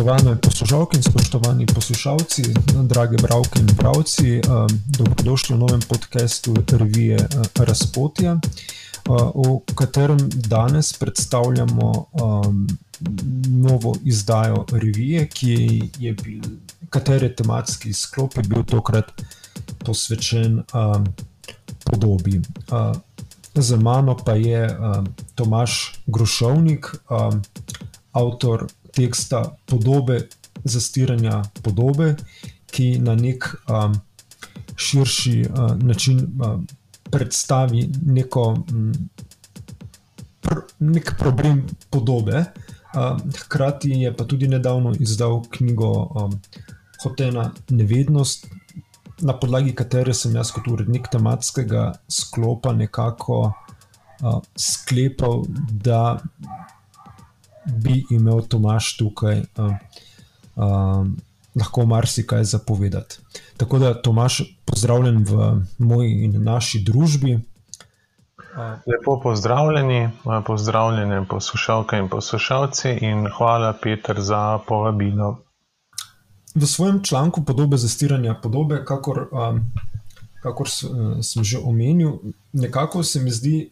Spoštovane poslušalke in spoštovani poslušalci, drage bralke in bralci, dobrodošli v novem podkastu revije Razpotja, v katerem danes predstavljamo novo izdajo revije, ki je bil, katere tematski sklop je bil tokrat posvečen podobi. Za mano pa je Tomaž Grošovnik, avtor teksta Podobe zastiranja podobe, ki na nek um, širši uh, način uh, predstavi neko, um, pr nek problem podobe. Uh, hkrati je pa tudi nedavno izdal knjigo um, Hotena Nevednost, na podlagi katere sem jaz kot urednik tematskega sklopa nekako uh, sklepal, da bi imel Tomaš tukaj uh, uh, lahko marsikaj zapovedati. Tako da, Tomaš, pozdravljen v moji in naši družbi. Lepo pozdravljeni, pozdravljeni poslušalke in poslušalci, in hvala, Peter, za povabilo. V svojem članku podobe zastiranja podobe, kakor, um, kakor sem že omenil, nekako se mi zdi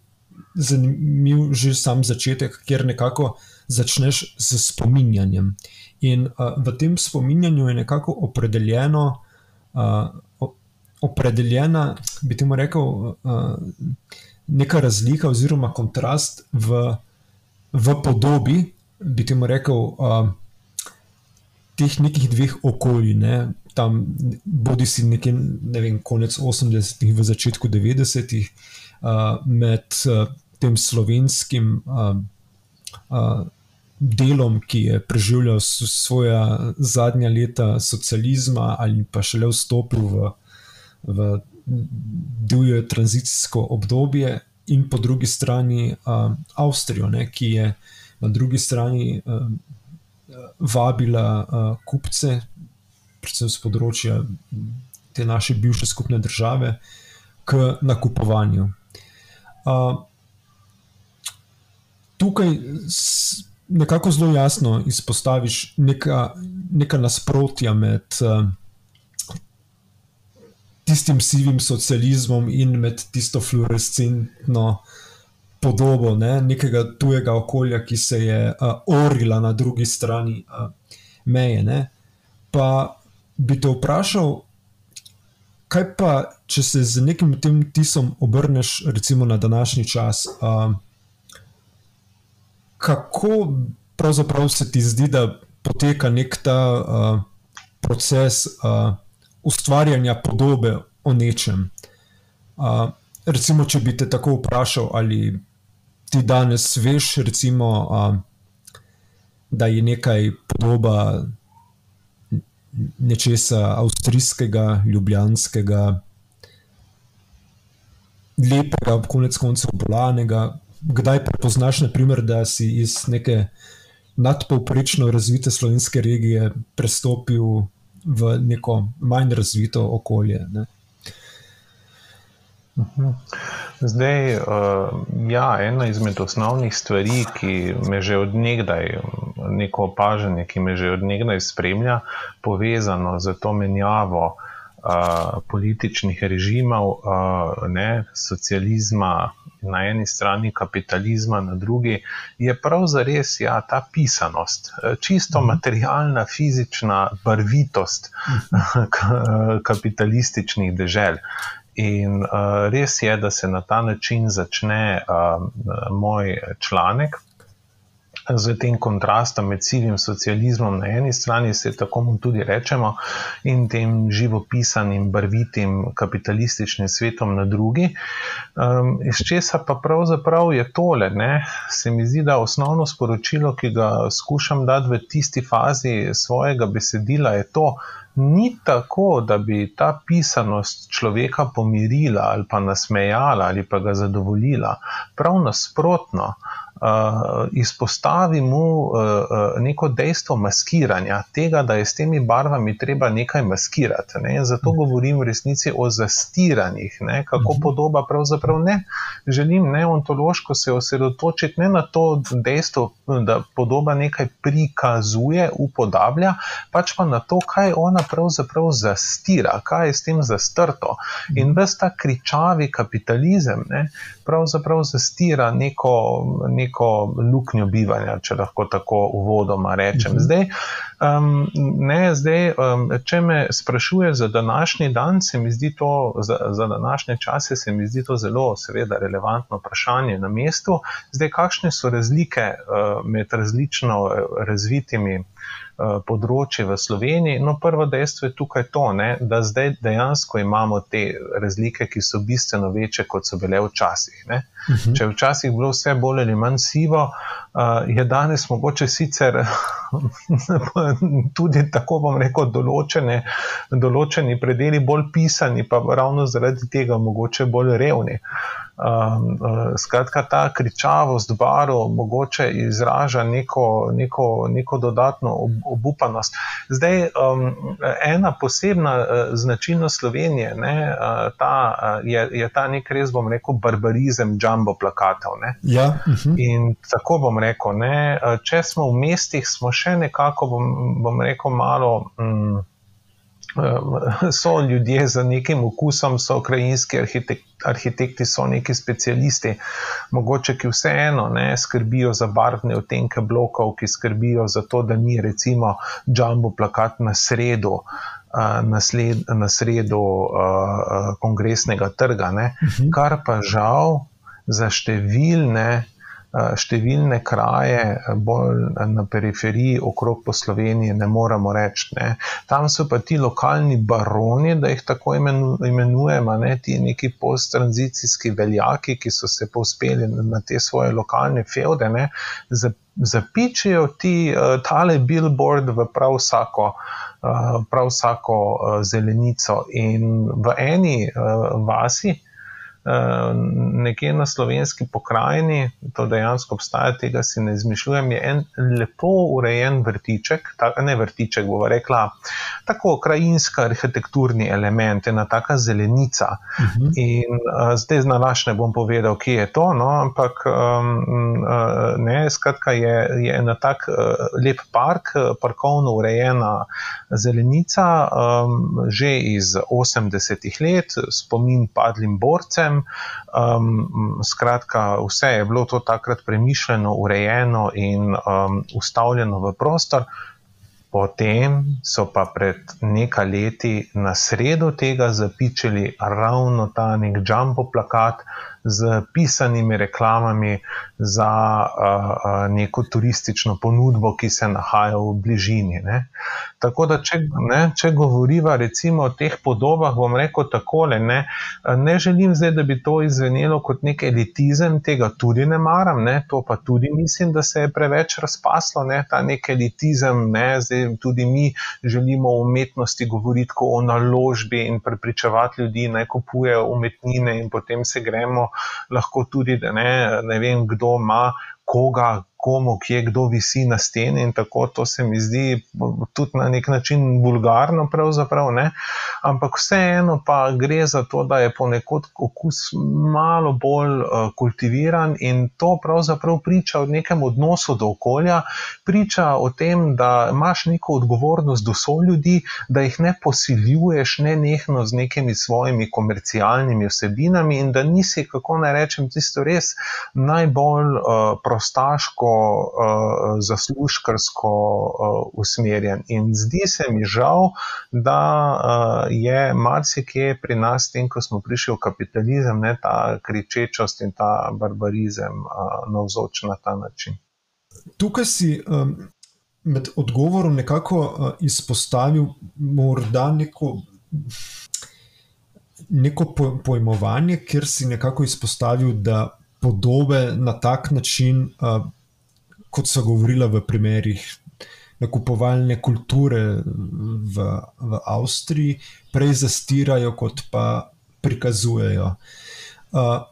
zanimiv že sam začetek, ker nekako uh, začneš z spominjanjem. In uh, v tem spominjanju je nekako opredeljeno, uh, opredeljena, bi temu rekel, uh, neka razlika oziroma kontrast v, v podobi, bi temu rekel, uh, teh nekih dveh okolij. Ne? Tam, bodi si nekje, ne vem, konec 80-ih, v začetku 90-ih, uh, med uh, tem slovenskim uh, uh, delom, ki je preživljal svoje zadnja leta socializma ali pa šele vstopil v, v divje tranzicijsko obdobje, in po drugi strani uh, Avstrijo, ne, ki je na drugi strani uh, vabila uh, kupce, predvsem z področja te naše bivše skupne države, k nakupovanju. Uh, tukaj nekako zelo jasno izpostaviš neka, neka nasprotja med uh, tistim sivim socializmom in med tisto fluorescentno podobo ne, nekega tujega okolja, ki se je uh, orila na drugi strani uh, meje. Ne. Pa bi te vprašal, kaj pa, če se z nekim tem tisom obrneš, recimo na današnji čas. Uh, kako pravzaprav se ti zdi, da poteka nek ta uh, proces uh, ustvarjanja podobe o nečem. Uh, recimo, če bi te tako vprašal, ali ti danes veš, recimo, uh, da je nekaj podoba nečesa avstrijskega, ljubljanskega. Lepega, konec koncev, bolanega, kdaj prepoznaš, naprimer, da si iz neke nadpovprečno razvite slovenske regije prestopil v neko manj razvito okolje. Ne? Mhm. Zdaj, uh, ja, ena izmed osnovnih stvari, ki me že odnegdaj, neko opažanje, ki me že odnegdaj spremlja, povezano z to menjavo uh, političnih režimov, uh, ne, socializma, na eni strani kapitalizma, na drugi, je pravzaprav ja, ta pisanost, eh, čisto mhm. materialna, fizična barvitost mhm. kapitalističnih dežel. In uh, res je, da se na ta način začne uh, moj članek, z tem kontrastom med sivim socializmom na eni strani, se tako mu tudi rečemo, in tem živopisanim, barvitim kapitalističnim svetom na drugi. Um, iz česa pa pravzaprav je tole, ne? se mi zdi, da osnovno sporočilo, ki ga skušam dati v tisti fazi svojega besedila, je to. Ni tako, da bi ta pisanost človeka pomirila ali pa nasmejala ali pa ga zadovoljila. Prav nasprotno, uh, izpostavi mu uh, uh, neko dejstvo maskiranja, tega, da je s temi barvami treba nekaj maskirati. Ne? Zato govorim v resnici o zastiranjih, ne? kako mhm. podoba pravzaprav ne. Želim neontološko se osredotočiti ne na to dejstvo, da podoba nekaj prikazuje, upodablja, pač pa na to, kaj ona pravzaprav zastira, kaj je s tem zastrto. In ves ta kričavi kapitalizem ne? pravzaprav zastira neko. neko neko luknjo bivanja, če lahko tako uvodoma rečem. Mhm. Zdaj, um, ne, zdaj um, če me sprašuje za današnji dan, se mi zdi to, za, za današnje čase, se mi zdi to zelo, seveda, relevantno vprašanje na mestu. Zdaj, kakšne so razlike uh, med različno razvitimi? Eh, področje v Sloveniji. No, prvo dejstvo je tukaj to, ne, da zdaj dejansko imamo te razlike, ki so bistveno večje, kot so bile včasih. Uh mhm. -huh. Če je včasih bilo vse bolj ali manj sivo, uh, je danes mogoče sicer tudi tako, bom rekel, določene, določeni predeli bolj pisani, pa ravno zaradi tega mogoče bolj revni. Uh, Um, uh, skratka, ta kričavost barov mogoče izraža neko, neko, neko dodatno ob, obupanost. Zdaj, um, ena posebna uh, značilnost Slovenije ne, uh, ta, uh, je, je ta nek res, bom rekel, barbarizem jumbo plakatov. Ja, uh mhm. -huh. In tako bom rekel, ne, uh, če smo v mestih, smo še nekako, bom, bom rekel, malo. Um, So ljudje z nekim okusom, so krajinski arhitekti arhitekti so neki specialisti, mogoče ki vseeno ne skrbijo za barvne odtenke blokov, ki skrbijo za to, da ni recimo jumbo plakat na sredo. Na, sled, na sredo uh, kongresnega trga, uh mhm. -huh. kar pa žal za številne številne kraje, eh, bolj na periferiji, okrog po Sloveniji, ne moremo reči. Ne. Tam so pa ti lokalni baroni, da jih tako imenujemo, ne, ti neki posttranzicijski veljaki, ki so se povzpeli na te svoje lokalne feude, ne, zapičijo ti uh, tale billboard v prav vsako. Prav vsako zelenico, in v eni vasi, Eh, nekje na slovenski pokrajini, to dejansko obstaja, tega si ne izmišljujem, je en lepo urejen vrtiček, ta, ne vrtiček, bova rekla, tako krajinska arhitekturni element, ena taka zelenica. Uh mhm. -huh. In uh, zdaj znalaš ne bom povedal, kje je to, no, ampak um, uh, ne, skratka je, je ena tak uh, lep park, parkovno urejena zelenica, um, že iz 80-ih let, spomin padlim borcem. Um, skratka, vse je bilo to takrat premišljeno, urejeno in um, ustavljeno v prostor. Potem so pa pred nekaj leti na sredo tega zapičili ravno ta nek jumbo plakat z pisanimi reklamami za uh, neko turistično ponudbo, ki se nahaja v bližini. Ne. Tako da, če, ne, če govoriva recimo o teh podobah, bom rekel takole: ne, ne želim zdaj, da bi to izvenelo kot nek elitizem, tega tudi ne maram, ne, to pa tudi mislim, da se je preveč razpaslo, ne, ta nek elitizem. Ne, zdaj tudi mi želimo o umetnosti govoriti o naložbi in prepričevati ljudi, naj kupujejo umetnine in potem se gremo, lahko tudi, da ne, ne vem, kdo ima koga, komu, kje kdo visi na steni in tako. To se mi zdi tudi na nek način vulgarno, pravzaprav. Ne? Ampak vseeno pa gre za to, da je ponekod okus malo bolj uh, kultiviran in to pravzaprav priča o nekem odnosu do okolja, priča o tem, da imaš neko odgovornost do svojih ljudi, da jih ne posiljuješ ne nehno z nekimi svojimi komercialnimi vsebinami in da nisi, kako naj rečem, tisto res najbolj uh, prostaško uh, zaslužkarsko uh, usmerjen. In zdi se mi žal, da uh, je marsikje pri nas, tem, ko smo prišli v kapitalizem, ne, ta kričečost in ta barbarizem uh, navzoč na ta način. Tukaj si. Um... Med odgovorom nekako uh, izpostavil morda neko, neko pojmovanje, kjer si nekako izpostavil, da podobe na tak način uh, kot so govorila v primerih nakupovalne kulture v, v Avstriji, prej zastirajo, kot pa prikazujejo. Uh,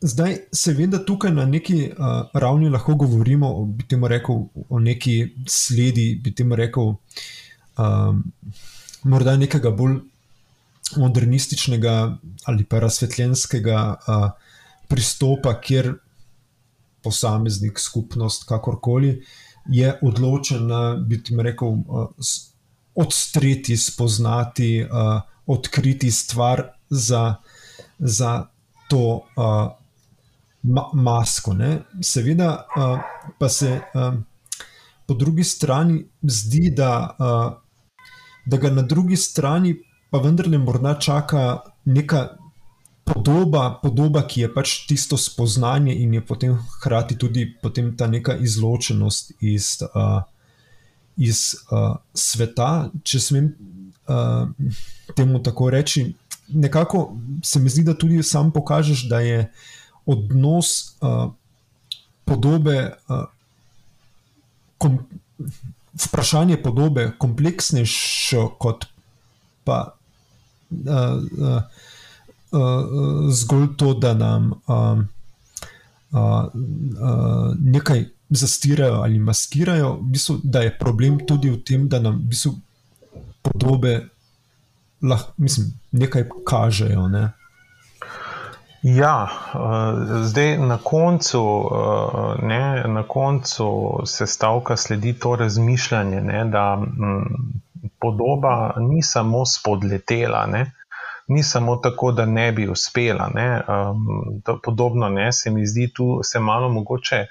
zdaj, seveda, tukaj na neki uh, ravni lahko govorimo o, rekel, o neki sledi, bi temu rekel, um, morda nekega bolj modernističnega ali pa razsvetljenskega uh, pristopa, kjer posameznik, skupnost, kakorkoli je odločen, bi ti rekel, uh, odstreti, spoznati, uh, odkriti stvar za, za to uh, ma masko. Ne? Seveda pa se uh, po drugi strani zdi, da, da ga na drugi strani pa vendarle morda čaka neka. Podoba, podoba, ki je pač tisto spoznanje, in je potem hkrati tudi potem ta neka izločenost iz, uh, iz uh, sveta, če smem uh, temu tako reči. Nekako se mi zdi, da tudi sam pokažeš, da je odnos uh, podobe, uh, kom, vprašanje podobe, kompleksnejše kot pa uh, uh, uh, zgolj to, da nam uh, uh, uh, nekaj zastirajo ali maskirajo, v bistvu, da je problem tudi v tem, da nam v bistvu podobe lahko, mislim, nekaj kažejo. Ne? Ja, zdaj na koncu, ne, na koncu se stavka sledi to razmišljanje, ne, da m, mm, podoba ni samo spodletela, ne, ni samo tako, da ne bi uspela. Ne, um, podobno ne, se mi zdi, tu se malo mogoče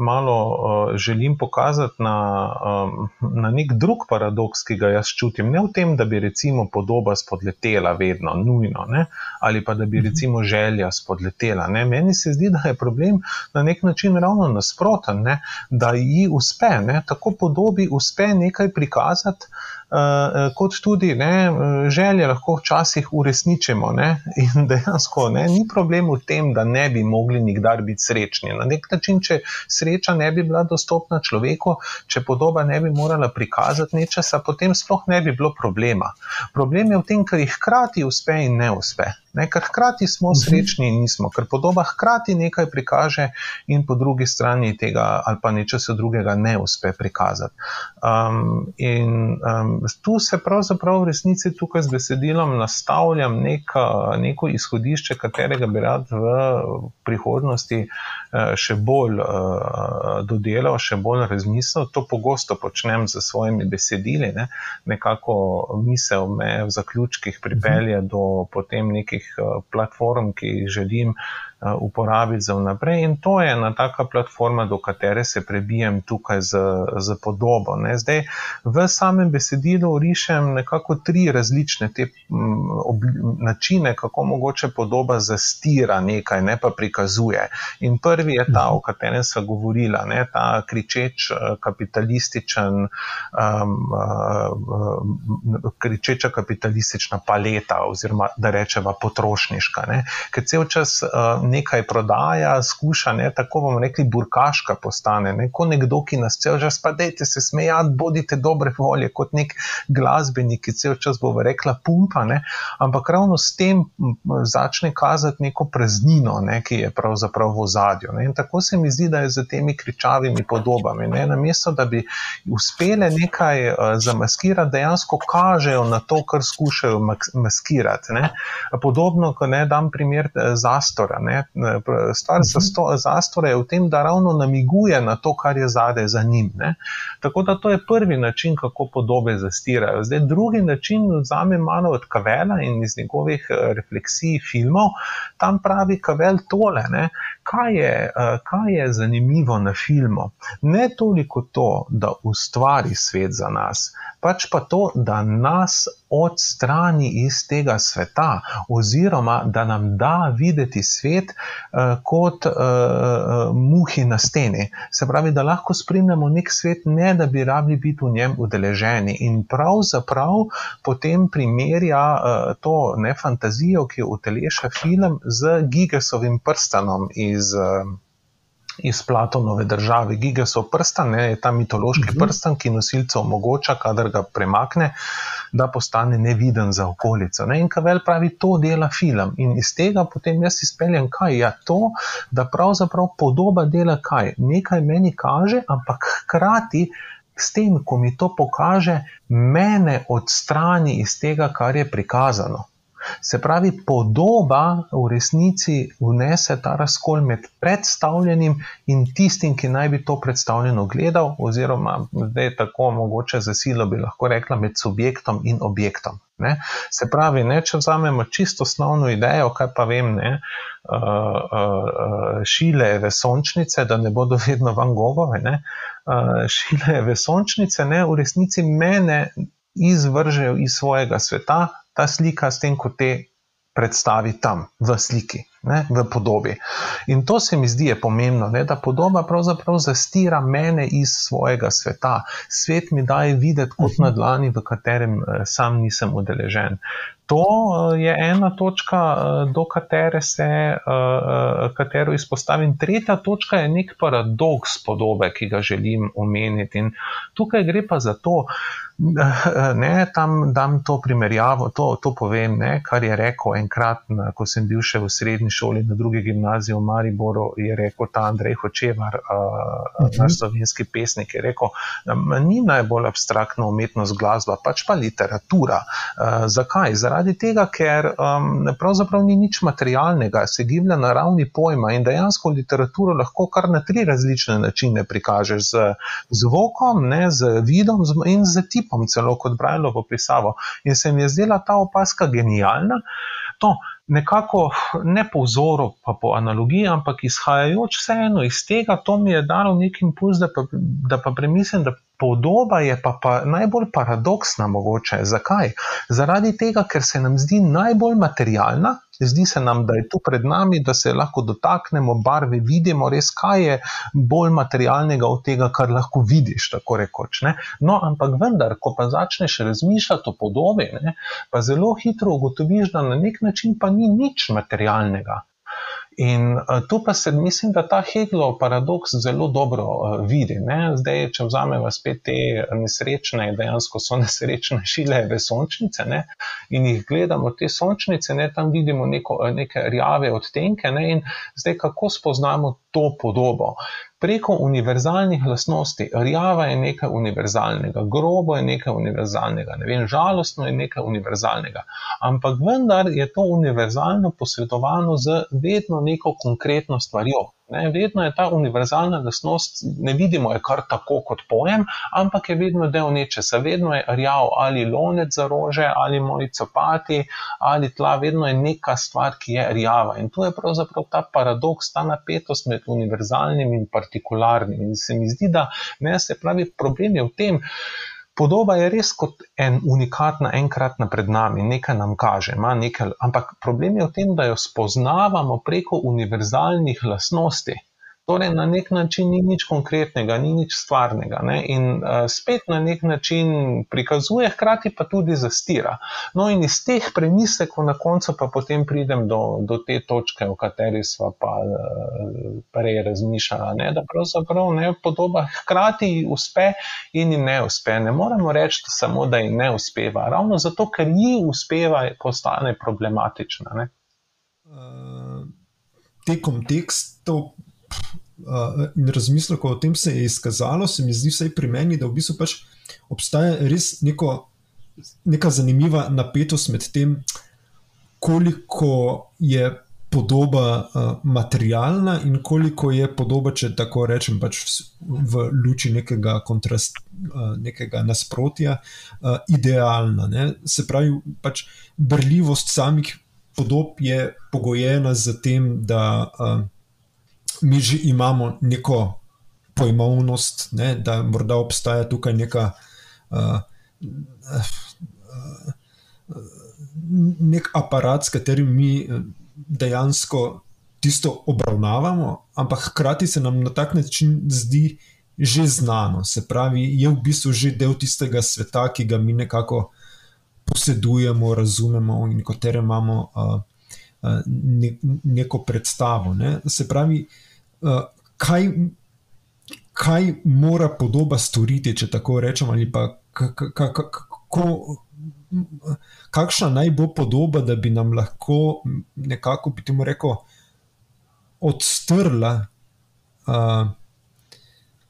malo uh, želim pokazati na, um, na nek drug paradoks, ki ga jaz čutim. Ne v tem, da bi recimo podoba spodletela vedno, nujno, ne? ali pa da bi mhm. recimo želja spodletela. Ne? Meni se zdi, da je problem na nek način ravno nasproten, ne? da ji uspe, ne? tako podobi uspe nekaj prikazati. Uh, kot tudi ne, želje lahko včasih uresničimo. Ne, in dejansko ne, ni problem v tem, da ne bi mogli nikdar biti srečni. Na nek način, če sreča ne bi bila dostopna človeku, če podoba ne bi morala prikazati nečesa, potem sploh ne bi bilo problema. Problem je v tem, ker jih hkrati uspe in ne uspe. Ne, ker hkrati smo mhm. srečni in nismo, ker podoba hkrati nekaj prikaže, in po drugi strani tega ali pa nečesa drugega ne uspe prikazati. Um, in um, tu se pravzaprav v resnici tukaj z besedilom nastavljam neka, neko izhodišče, katerega bi rad v prihodnosti uh, še bolj uh, dodelal, še bolj razmislil. To pogosto počnem z svojimi besedili, ne. nekako misel me v zaključkih pripelje do potem nekih različnih eh, platform, ki jih želim uporabiti za vnaprej. In to je ena taka platforma, do katere se prebijem tukaj z, z podobo. Ne. Zdaj, v samem besedilu rišem nekako tri različne te mm, načine, kako mogoče podoba zastira nekaj, ne pa prikazuje. In prvi je ta, o katerem sem govorila, ne, ta kričeč kapitalističen, um, uh, kričeča kapitalistična paleta, oziroma da rečeva potrošniška. Ne. Ker cel čas uh, nekaj prodaja, skuša, ne, tako bomo rekli, burkaška postane. Ne, kot nekdo, ki nas cel čas, pa dajte se smejati, bodite dobre volje, kot nek glasbenik, ki cel čas bo rekla pumpa, ne, ampak ravno s tem začne kazati neko praznino, ne, ki je pravzaprav v ozadju. In tako se mi zdi, da je za temi kričavimi podobami. Ne, namesto da bi uspele nekaj uh, zamaskirati, dejansko kažejo na to, kar skušajo maskirati. Ne. Podobno, ko ne dam primer eh, zastora. Ne. Stvar mhm. zastora je v tem, da ravno namiguje na to, kar je zadaj za njim. Ne? Tako da to je prvi način, kako podobe zastirajo. Zdaj, drugi način vzame malo od Kavela in iz njegovih eh, refleksij filmov, tam pravi Kavel tole. Ne? Kaj je, eh, kaj je zanimivo na filmu? Ne toliko to, da ustvari svet za nas, pač pa to, da nas odstrani iz tega sveta, oziroma da nam da videti svet uh, kot uh, muhi na steni. Se pravi, da lahko spremljamo nek svet, ne da bi rabili biti v njem udeleženi. In pravzaprav potem primerja uh, to ne fantazijo, ki jo uteleša film z Gigesovim prstanom iz. Uh, iz Platonove države. Giga so prstan, ne, je ta mitološki uh mhm. -huh. prstan, ki nosilcu omogoča, kadar ga premakne, da postane neviden za okolico. Ne? In Kavel pravi, to dela film. In iz tega potem jaz izpeljem, kaj ja, to, da pravzaprav podoba dela kaj. Nekaj meni kaže, ampak hkrati. S tem, ko mi to pokaže, mene odstrani iz tega, kar je prikazano. Se pravi, podoba v resnici vnese ta razkol med predstavljenim in tistim, ki naj bi to predstavljeno gledal, oziroma zdaj tako mogoče za silo bi lahko rekla med subjektom in objektom. Ne? Se pravi, ne, če vzamemo čisto osnovno idejo, kaj pa vem, ne, uh, uh, šile v sončnice, da ne bodo vedno van gogove, ne, uh, šile v sončnice, ne, v resnici mene izvržejo iz svojega sveta, ta slika, s tem, ko te predstavi tam, v sliki, ne, v podobi. In to se mi zdi pomembno, ne, da podoba pravzaprav zastira mene iz svojega sveta. Svet mi daje videti kot na dlani, v katerem eh, sam nisem udeležen. To eh, je ena točka, eh, do katere se katero izpostavim. Tretja točka je nek paradoks podobe, ki ga želim omeniti. In tukaj gre pa za to, Ne, tam dam to primerjavo, to, to povem, ne, kar je rekel enkrat, na, ko sem bil še v srednji šoli na drugi gimnaziji v Mariboru. Je rekel ta Andrej Hočevar, uh, uh -huh. naš slovenski pesnik, je rekel, ni najbolj abstraktna umetnost glasba, pač pa literatura. Uh, zakaj? Zaradi tega, ker um, pravzaprav ni nič materialnega, se giblje na ravni pojma in dejansko literaturo lahko kar na tri različne načine prikažeš z zvokom, ne, z vidom in z tipom tipom, celo kot Brajlovo pisavo. In se mi je zdela ta opaska genialna. To, nekako ne po vzoru, pa po analogiji, ampak izhajajoč vseeno iz tega, to mi je dalo nek impuls, da pa, da pa premislim, da podoba je pa, pa najbolj paradoksna mogoče. Zakaj? Zaradi tega, ker se nam zdi najbolj materialna, Zdi se nam, da je tu pred nami, da se lahko dotaknemo barve, vidimo res, kaj je bolj materialnega od tega, kar lahko vidiš. Rekoč, no, ampak vendar, ko pa začneš razmišljati o podobi, ne, pa zelo hitro ugotoviš, da na nek način pa ni nič materialnega. In uh, tu pa se mislim, da ta Hegelov paradoks zelo dobro uh, vidi. Ne? Zdaj, če vzamemo spet te nesrečne, dejansko so nesrečne šile v sončnice ne? in jih gledamo, te sončnice, ne? tam vidimo neko, neke rjave odtenke. Ne? In zdaj, kako spoznamo to podobo? Preko univerzalnih lastnosti. Rjava je nekaj univerzalnega, grobo je nekaj univerzalnega, ne vem, žalostno je nekaj univerzalnega. Ampak vendar je to univerzalno posredovano z vedno neko konkretno stvarjo. Ne, vedno je ta univerzalna lastnost, ne vidimo je kar tako kot pojem, ampak je vedno del nečesa. Vedno je rjav ali lonec za rože, ali moji copati, ali tla, vedno je neka stvar, ki je rjava. In tu je pravzaprav ta paradoks, ta napetost med univerzalnim in partikularnim. In se mi zdi, da ne, se pravi, problem je v tem. Podoba je res kot en unikatna, enkratna pred nami, nekaj nam kaže, nekaj, ampak problem je v tem, da jo spoznavamo preko univerzalnih lastnosti. Torej, na nek način ni nič konkretnega, ni nič stvarnega. Ne? In uh, spet na nek način prikazuje, hkrati pa tudi zastira. No, in iz teh premislekov na koncu pa potem pridem do, do te točke, o kateri smo pa uh, prej razmišljali. Da pravzaprav ne podoba hkrati uspe in ne uspe. Ne moremo reči samo, da ji ne uspeva. Ravno zato, ker ji uspeva, postane problematična. Ne? Uh, tekom tekstov in razmislekov o tem se je izkazalo, se mi zdi, vsaj pri meni, da v bistvu pač obstaja res neko, neka zanimiva napetost med tem, koliko je podoba uh, materialna in koliko je podoba, če tako rečem, pač v, v luči nekega, kontrast, uh, nekega nasprotja, uh, idealna. Ne? Se pravi, pač brljivost samih podob je pogojena z tem, da. Uh, mi že imamo neko pojmovnost, ne, da morda obstaja tukaj neka. Uh, Nek aparat, s katerim mi dejansko tisto obravnavamo, ampak hkrati se nam na tak način zdi že znano. Se pravi, je v bistvu že del tistega sveta, ki ga mi nekako posedujemo, razumemo in katerem imamo uh, ne, neko predstavo. Ne. Se pravi, uh, kaj, kaj mora podoba storiti, če tako rečem, ali pa kako kakšna naj bo podoba, da bi nam lahko nekako, bi temu rekel, odstrla, uh,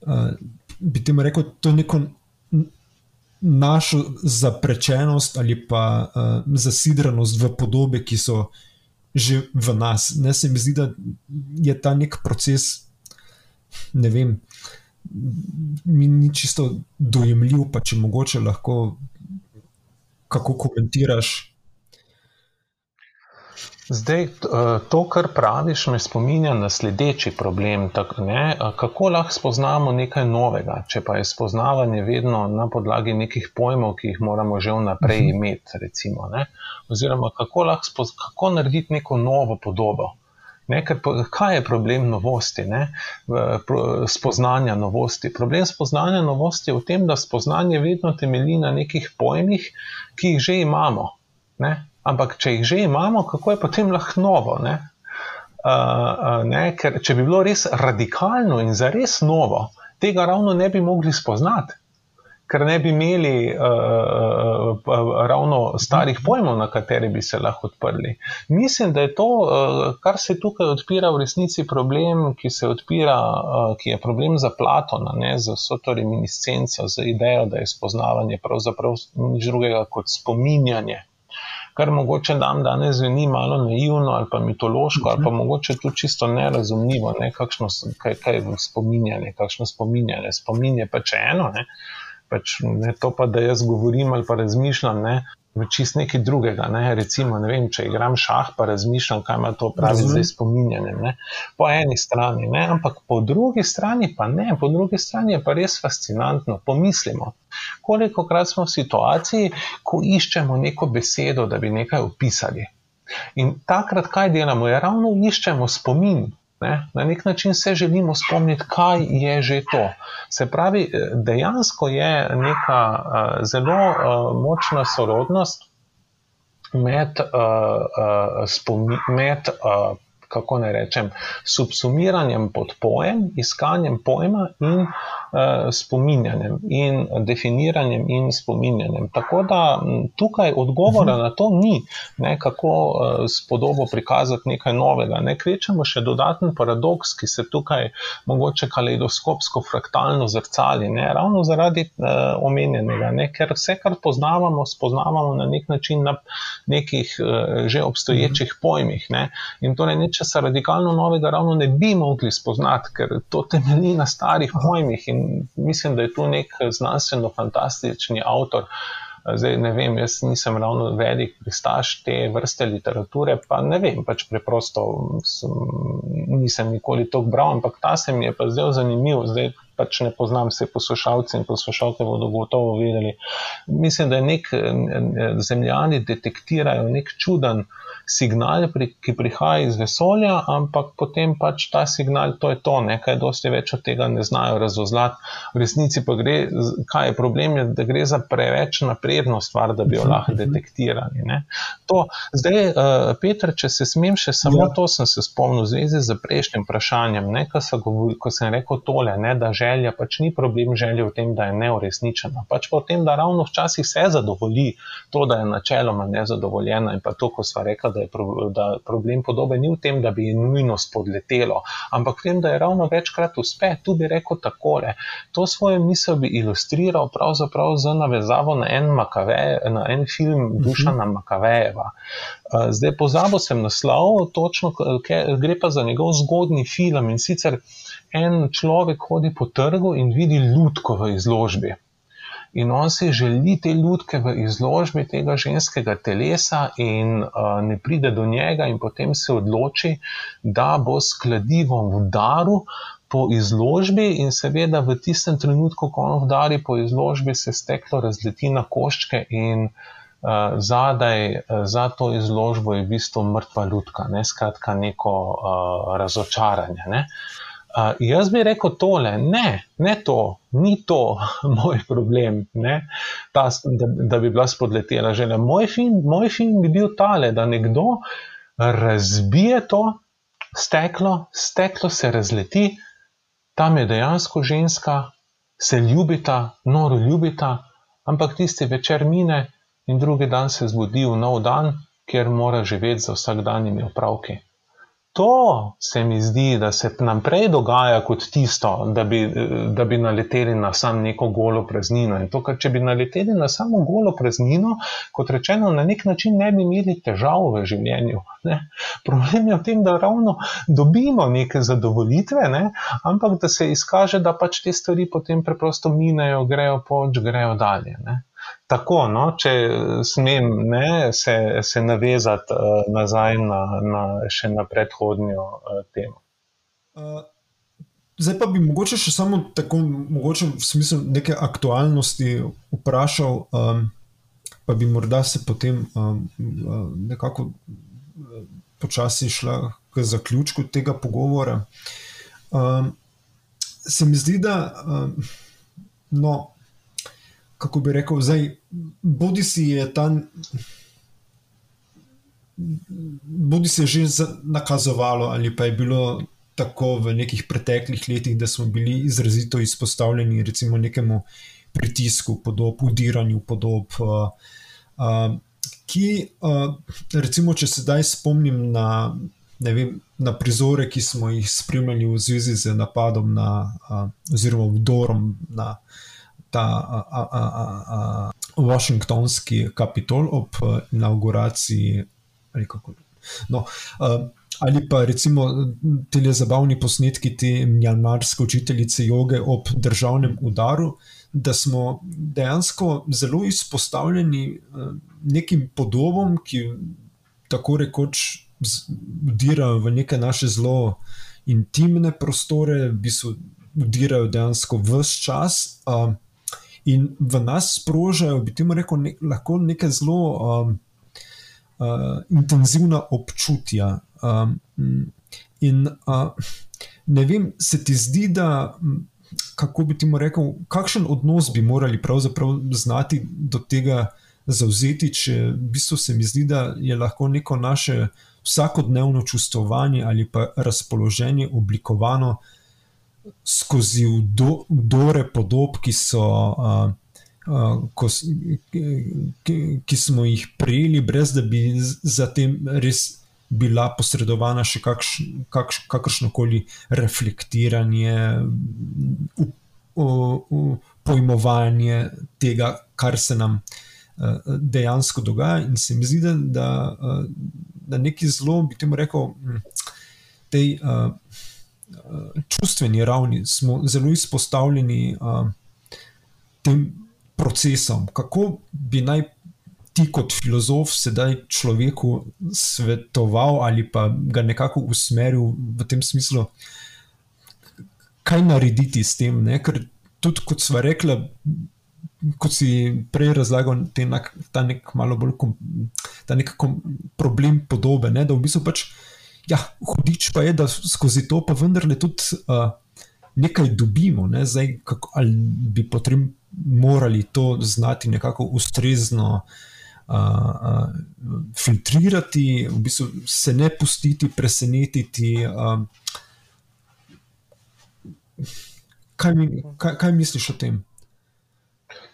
uh, bi temu rekel, to neko našo zaprečenost ali pa uh, zasidranost v podobe, ki so že v nas. Ne se mi zdi, da je ta nek proces, ne vem, mi ni čisto dojemljiv, pa če mogoče lahko kako komentiraš. Zdaj, to, kar praviš, me spominja na sledeči problem. Tak, ne, kako lahko spoznamo nekaj novega, če pa je spoznavanje vedno na podlagi nekih pojmov, ki jih moramo že vnaprej mhm. imeti. Recimo, Oziroma, kako spoz, kako narediti neko novo podobo. Ne, ker, kaj je problem novosti, ne, spoznanja novosti? Problem spoznanja novosti je v tem, da spoznanje vedno temelji na nekih pojmih, ki jih že imamo. Ne. Ampak, če jih že imamo, kako je potem lahko novo? Ne? Uh, ne? Ker, če bi bilo res radikalno in za res novo, tega ravno ne bi mogli spoznati, ker ne bi imeli uh, uh, ravno starih pojmov, na kateri bi se lahko odprli. Mislim, da je to, uh, kar se tukaj odpira, v resnici problem, ki se odpira, uh, ki je problem za Platona, ne? za vso to reminiscenco, za idejo, da je spoznavanje pravzaprav nič drugega kot spominjanje kar mogoče nam danes zveni malo naivno ali pa mitološko, ali pa mogoče tudi čisto nerazumljivo, ne, kakšno, kaj, kaj je spominjanje, kakšno spominjanje. Spominje pa če eno, ne, pač ne to pa, da jaz govorim ali pa razmišljam, ne, v čist nekaj drugega. Ne? Recimo, ne vem, če igram šah, pa razmišljam, kaj ima to pravi zdaj spominjanje. Ne? Po eni strani, ne? ampak po drugi strani pa ne, po drugi strani je pa res fascinantno. Pomislimo, koliko krat smo v situaciji, ko iščemo neko besedo, da bi nekaj opisali. In takrat, kaj delamo, je ravno iščemo spomin, Ne? Na nek način se želimo spomniti, kaj je že to. Se pravi, dejansko je neka uh, zelo uh, močna sorodnost med, uh, uh, spomi, med uh, kako naj rečem, subsumiranjem pod pojem, iskanjem pojma in spominjanjem, in definiranjem in spominjanjem. Tako da tukaj odgovora na to ni, ne, kako uh, s podobo prikazati nekaj novega. Ne kvečemo še dodaten paradoks, ki se tukaj mogoče kaleidoskopsko fraktalno zrcali, ne, ravno zaradi uh, omenjenega, ne, ker vse, kar poznavamo, spoznavamo na nek način na nekih uh, že obstoječih pojmih. Ne, in torej neč nečesa radikalno novega ravno ne bi mogli spoznati, ker to temelji na starih pojmih in mislim, da je tu nek znanstveno-fantastični avtor. Zdaj, ne vem, jaz nisem ravno velik pristaš te vrste literature, pa ne vem, pač preprosto sem, nisem nikoli to bral, ampak ta se mi je pa zdaj zanimiv. Zdaj pač ne poznam vse poslušalce in poslušalke, bodo gotovo vedeli. Mislim, da nek zemljani detektirajo nek čuden signal, ki prihaja iz vesolja, ampak potem pač ta signal, to je to, nekaj dosti več od tega ne znajo razozlati. V resnici pa gre, kaj je problem, je, da gre za preveč napredno stvar, da bi jo lahko detektirali. To, zdaj, uh, Petr, če se smem še samo ja. to, sem se spomnil v zvezi z prejšnjim vprašanjem, ne, ko, govori, ko sem rekel tole, ne, da želja pač ni problem želje v tem, da je neuresničena, pač pa v tem, da ravno včasih se zadovolji to, da je načeloma nezadovoljena in pa to, ko sva rekla, da, pro, da problem podobe ni v tem, da bi je nujno spodletelo, ampak v tem, da je ravno večkrat uspe. Tu bi rekel takole. To svojo misel bi ilustriral pravzaprav z navezavo na en, Makave, na en film Dušana Makavejeva. Eh, zdaj pozabil sem naslov, točno, gre pa za njegov zgodni film in sicer en človek hodi po trgu in vidi ljudko v izložbi in on si želi te ljudke v izložbi tega ženskega telesa, in uh, ne pride do njega, in potem se odloči, da bo s kladivom udaril. Po izložbi, in seveda v tistem trenutku, ko on vdari po izložbi, se steklo razleti na koščke, in uh, zadaj za to izložbo je v bistvu mrtva ljudka, ne skratka, neko uh, razočaranje. Ne? Uh, Uh, jaz bi rekel tole, ne, ne to, ni to moj problem, Ta, da, da bi bila spodletela želja. Moj film, moj film bi bil tale, da nekdo razbije to steklo, steklo se razleti, tam je dejansko ženska, se ljubita, noro ljubita, ampak tisti večer mine in drugi dan se zbudi v nov dan, kjer mora živeti za vsakdanjimi opravki. To se mi zdi, da se nam prej dogaja kot tisto, da bi, da bi naleteli na samo neko golo praznino. In to, kar če bi naleteli na samo golo praznino, kot rečeno, na nek način ne bi imeli težav v življenju. Ne? Problem je v tem, da ravno dobimo neke zadovoljitve, ne? ampak da se izkaže, da pač te stvari potem preprosto minejo, grejo poč, grejo dalje. Ne? Tako, no, če smem ne, se, se navezati uh, nazaj na, na še na predhodnjo uh, temo. Uh, zdaj pa bi mogoče še samo tako, mogoče v smislu neke aktualnosti vprašal, um, pa bi morda se potem um, nekako počasi šla k zaključku tega pogovora. Um, se mi zdi, da um, no, kako bi rekel, zdaj, bodi si je ta. Bodi se že nakazovalo, ali pa je bilo tako v nekih preteklih letih, da smo bili izrazito izpostavljeni recimo nekemu pritisku, podob, udiranju podob. Uh, uh, ki, uh, recimo, če se zdaj spomnim na, vem, na prizore, ki smo jih spremljali v zvezi z napadom na, uh, oziroma vdorom na ta a, a, a, a, Washingtonski kapitol ob eh, inauguraciji. Ali, no, uh, ali pa recimo te zabavni posnetki te mjanmarske učiteljice joge ob državnem udaru, da smo dejansko zelo izpostavljeni uh, nekim podobom, ki tako rekoč vdirajo v neke naše zelo intimne prostore, v bistvu vdirajo dejansko vse čas. Uh, in v nas sprožajo, bi temu rekel, ne, lahko neke zelo um, uh, intenzivna občutja. Um, in uh, ne vem, se ti zdi, da. Kako bi ti rekel, kakšen odnos bi morali pravzaprav znati do tega zauzeti, če v bistvu se mi zdi, da je lahko neko naše vsakodnevno čustvovanje ali pa razpoloženje oblikovano uh, skozi vdore podob, ki, so, uh, uh, ko, ki, ki smo jih prejeli, brez da bi zatem res bila posredovana še kakš, kakš, kakršno koli reflektiranje, u, u, u, pojmovanje tega, kar se nam uh, dejansko dogaja. In se mi zdi, da, da, da nekaj zelo, bi temu rekel, tej. Uh, čustveni ravni smo zelo izpostavljeni uh, tem procesom. Kako bi naj ti, kot filozof, sedaj človeku svetoval ali pa ga nekako usmeril v tem smislu, kaj narediti s tem? Ne? Ker tudi, kot smo rekli. Kot si prej razlagal, ta nek malo bolj kom, ta nek kom, problem podobe, ne, da v bistvu pač ja, hudič pa je, da skozi to pa vendarle tudi uh, nekaj dobimo. Ne? Zdaj, kako, ali bi potem morali to znati nekako ustrezno uh, uh, filtrirati, v bistvu se ne pustiti presenetiti. Uh, kaj, mi, kaj, kaj misliš o tem?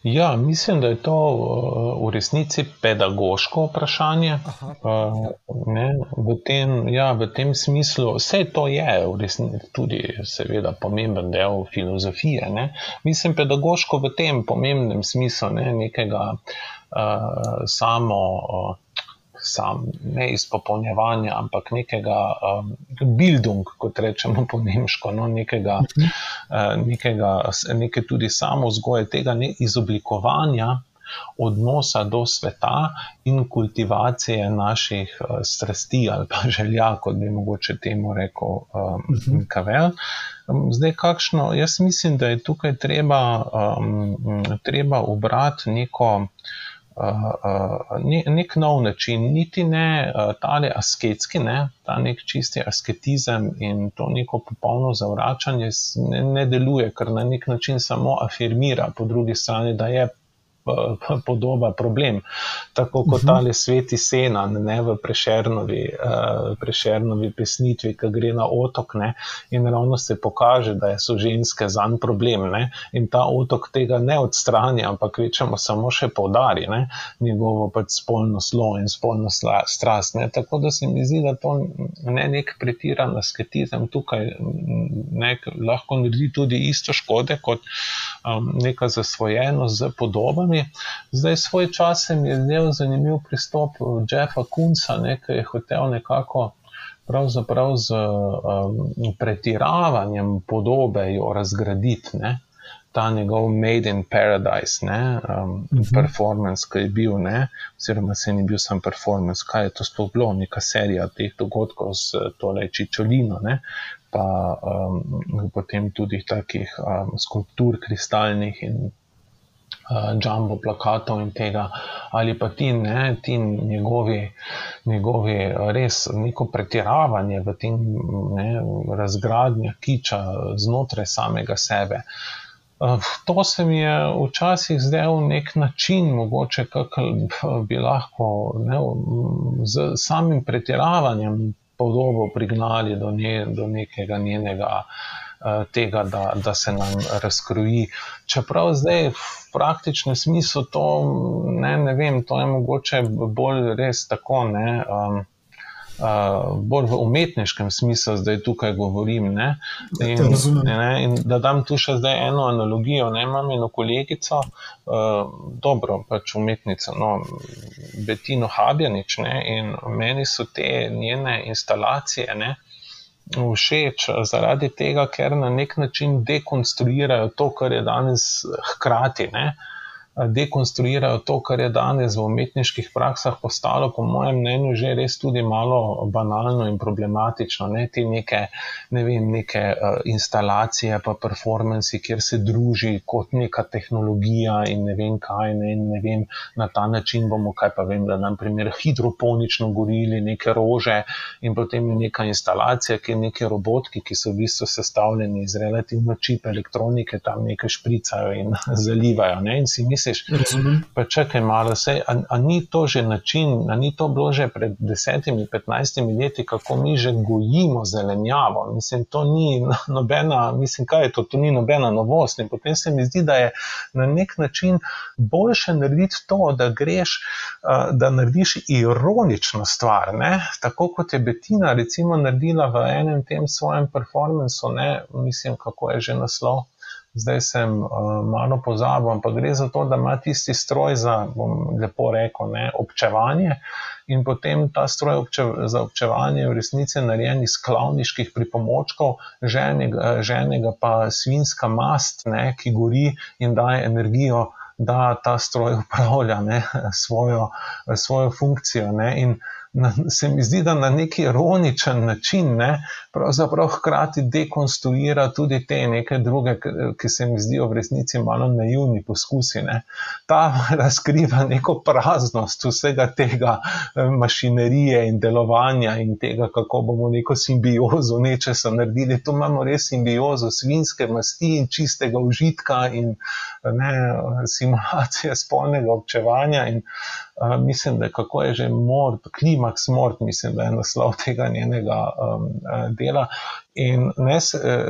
Ja, mislim, da je to uh, v resnici pedagoško vprašanje. Uh, ne, v, tem, ja, v tem smislu, vse to je resnici, tudi, seveda, pomemben del filozofije. Ne. Mislim, pedagoško v tem pomembnem smislu ne, nekega uh, samo. Uh, sam, ne izpopolnjevanja, ampak nekega um, bildung, kot rečemo po nemško, no, nekega, uh, nekega, neke tudi samo vzgoje tega ne izoblikovanja. Odnosa do sveta in kultivacije naših uh, strasti ali pa želja, kot bi mogoče temu rekel um, Kavel. Um, zdaj, kakšno, jaz mislim, da je tukaj treba, um, treba obrati neko nek nov način, niti ne ta asketski, ne, ta nek čisti asketizem in to neko popolno zavračanje ne, ne deluje, ker na nek način samo afirmira, po drugi strani, da je podoba problem. Tako kot uh mhm. -huh. tale sveti sena, ne v prešernovi, uh, prešernovi pesnitvi, ki gre na otok ne, in ravno se pokaže, da so ženske za en problem. Ne, in ta otok tega ne odstranja, ampak večemo samo še poudari ne, njegovo pač spolno slo in spolno strast. Ne. Tako da se mi zdi, da to ne nek pretiran asketizem tukaj ne, lahko naredi tudi isto škode kot um, neka zasvojenost z podobami. Zdaj, svoj čas se mi je zdel zanimiv pristop Jeffa Kunca, ki je hotel nekako. Pravzaprav z um, pretiravanjem podobe jo razgraditi, ne? ta njegov Made in Paradise, ne? Um, uh mhm. -huh. performance, ki je bil, ne? oziroma se ni bil sam performance, kaj je to sploh bilo, neka serija teh dogodkov s tole Čičolino, ne? pa um, potem tudi takih um, skulptur, kristalnih in jumbo plakatov in tega, ali pa ti, ne, ti njegovi, njegovi res neko pretiravanje v tem ne, razgradnja kiča znotraj samega sebe. Uh, to se mi je včasih zdel nek način, mogoče kako bi lahko ne, z samim pretiravanjem podobo prignali do, nje, do nekega njenega uh, tega, da, da se nam razkroji. Čeprav zdaj v praktičnem smislu to ne, ne vem, to je mogoče bolj res tako. Ne, um, uh, bolj v umetniškem smislu, zdaj tukaj govorim. Ne? In, ne, in da dam tu še eno analogijo. Ne? Imam eno kolegico, uh, dobro, pač umetnico, no, Betino Habjanič, ne? in meni so te njene instalacije. Ne? Všeč zaradi tega, ker na nek način dekonstruirajo to, kar je danes hkrati. Ne? Dekonstruirajo to, kar je danes v umetniških praksah postalo, po mojem mnenju, že res tudi malo banalno in problematično. Ne te neke, ne vem, neke uh, instalacije, pa performanci, kjer se druži kot neka tehnologija in ne vem kaj, ne, ne vem, na ta način bomo, kaj pa vem, da nam primer hidroponično gorili neke rože in potem je neka instalacija, ki je neke robotki, ki so v bistvu sestavljeni iz relativno čip elektronike, tam nekaj špricajo in zalivajo. Ne, in si mislim, misliš, pa čakaj malo, sej, a, a ni to že način, a ni to bilo že pred desetimi, petnajstimi leti, kako mi že gojimo zelenjavo. Mislim, to ni nobena, mislim, kaj je to, to ni nobena novost. In potem se mi zdi, da je na nek način boljše narediti to, da greš, da narediš ironično stvar. Ne? Tako kot je Betina recimo naredila v enem tem svojem performancu, ne? mislim, kako je že naslov zdaj sem uh, malo pozabil, ampak gre za to, da ima tisti stroj za, bom lepo rekel, ne, občevanje. In potem ta stroj obče, za občevanje je v resnici narejen iz klavniških pripomočkov, ženega, ženega pa svinska mast, ne, ki gori in daje energijo, da ta stroj upravlja ne, svojo, svojo funkcijo. Ne. In na, se mi zdi, da na neki ironičen način, ne, pravzaprav hkrati dekonstruira tudi te neke druge, ki se mi zdijo v resnici malo naivni poskusi. Ne. Ta razkriva neko praznost vsega tega eh, mašinerije in delovanja in tega, kako bomo neko simbiozo nečesa naredili. Tu imamo res simbiozo svinske masti in čistega užitka in ne, simulacije spolnega občevanja. In, uh, mislim, da je kako je že mord, klimaks mord, mislim, da je naslov tega njenega um, dela. In ne,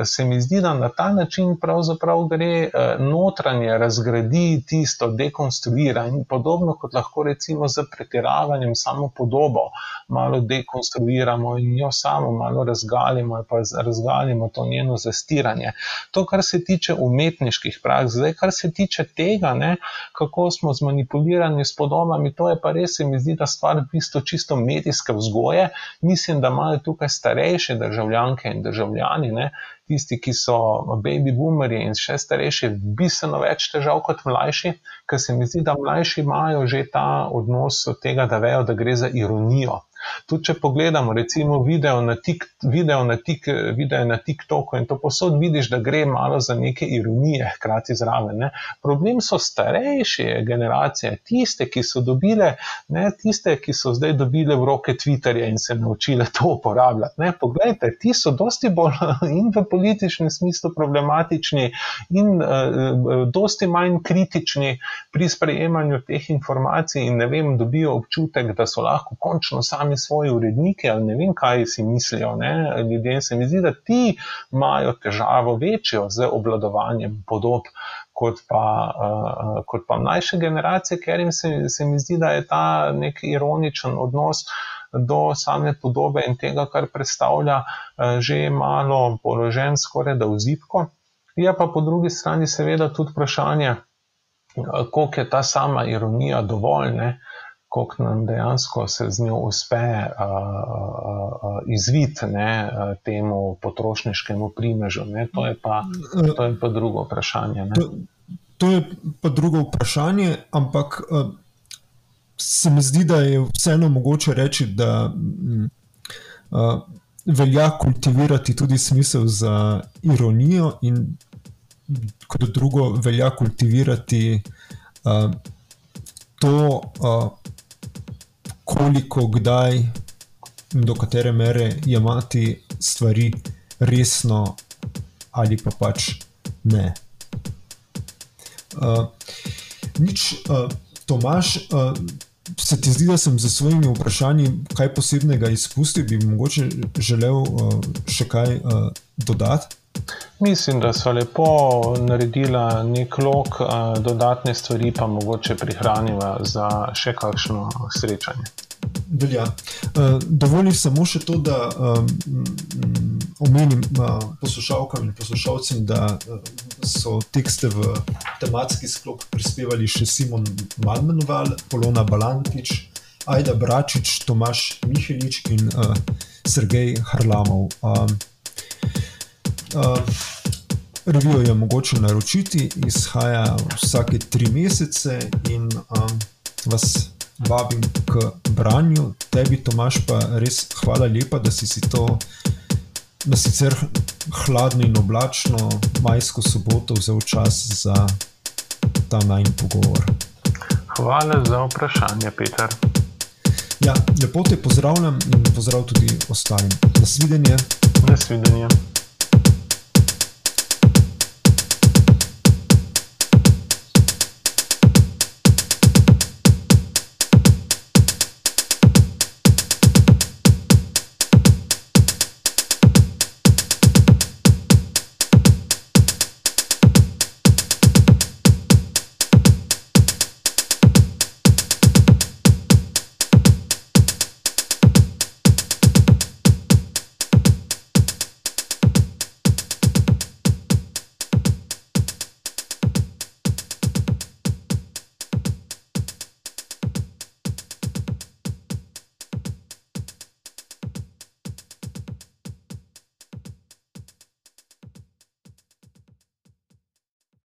se mi zdi, da na ta način pravzaprav gre eh, notranje razgradi tisto, dekonstruira in podobno kot lahko recimo z pretiravanjem samo podobo, malo dekonstruiramo in jo samo malo razgalimo, pa razgalimo to njeno zastiranje. To, kar se tiče umetniških praks, zdaj, kar se tiče tega, ne, kako smo zmanipulirani s podobami, to je pa res, se mi zdi, da stvar v bistvu čisto medijske vzgoje. Mislim, da imajo tukaj starejše državljanke in državljane državljani, ne, tisti, ki so baby boomeri in še starejši, bistveno več težav kot mlajši, ker se mi zdi, da mlajši imajo že ta odnos od tega, da vejo, da gre za ironijo. Tudi če pogledamo, recimo, video na, tik, video, na tik, video na TikToku in to posod vidiš, da gre malo za neke ironije, hkrati zraven. Ne. Problem so starejše generacije, tiste, ki so dobile, ne, tiste, ki so zdaj dobile v roke Twitterja in se naučile to uporabljati. Ne. Poglejte, ti so dosti bolj in v političnem smislu problematični in uh, dosti manj kritični pri sprejemanju teh informacij in ne vem, dobijo občutek, da so lahko končno sami svoji uredniki ali ne vem, kaj si mislijo. Ne? Ljudem se mi zdi, da ti imajo težavo večjo z obladovanjem podob. Kot pa, uh, kot pa mlajše generacije, ker jim se, se mi zdi, da je ta nek ironičen odnos do same podobe in tega, kar predstavlja, uh, že malo položen, skoraj da v zipko. Je pa po drugi strani, seveda, tudi vprašanje, koliko je ta sama ironija dovolj, ne? Koliko nam dejansko se z njo uspe uh, uh, izviti ne, temu potrošniškemu primežu. To je, pa, to je pa drugo vprašanje. To, to je pa drugo vprašanje, ampak uh, se mi zdi, da je vseeno mogoče reči, da. Uh, Velja kultivirati tudi smisel za ironijo, in kot drugo, velja kultivirati uh, to, uh, koliko, kdaj do katere mere imati stvari resno, ali pa pač ne. Uh, nič, uh, Tomaš, uh, se ti zdi, da sem za svojimi vprašanji kaj posebnega izpustil, bi mogoče želel uh, še kaj uh, dodati? Mislim, da so lepo naredila nek lok, dodatne stvari pa mogoče prihranila za še kakšno srečanje. Velja. Dovolj samo še to, da omenim poslušalkam in poslušalcem, da so tekste v tematski sklop prispevali še Simon Malmenoval, Polona Balantič, Aida Bračič, Tomaš Mihelič in Sergej Harlamov. Uh, revijo je mogoče naročiti, izhaja vsake tri mesece in um, vas vabim k branju. Tebi, Tomaš, pa res hvala lepa, da si, si to na sicer hladno in oblačno majsko soboto vzel čas za ta najn pogovor. Hvala za vprašanje, Peter. Ja, lepo te pozdravljam in pozdrav tudi ostalim. Nasvidenje. Nasvidenje.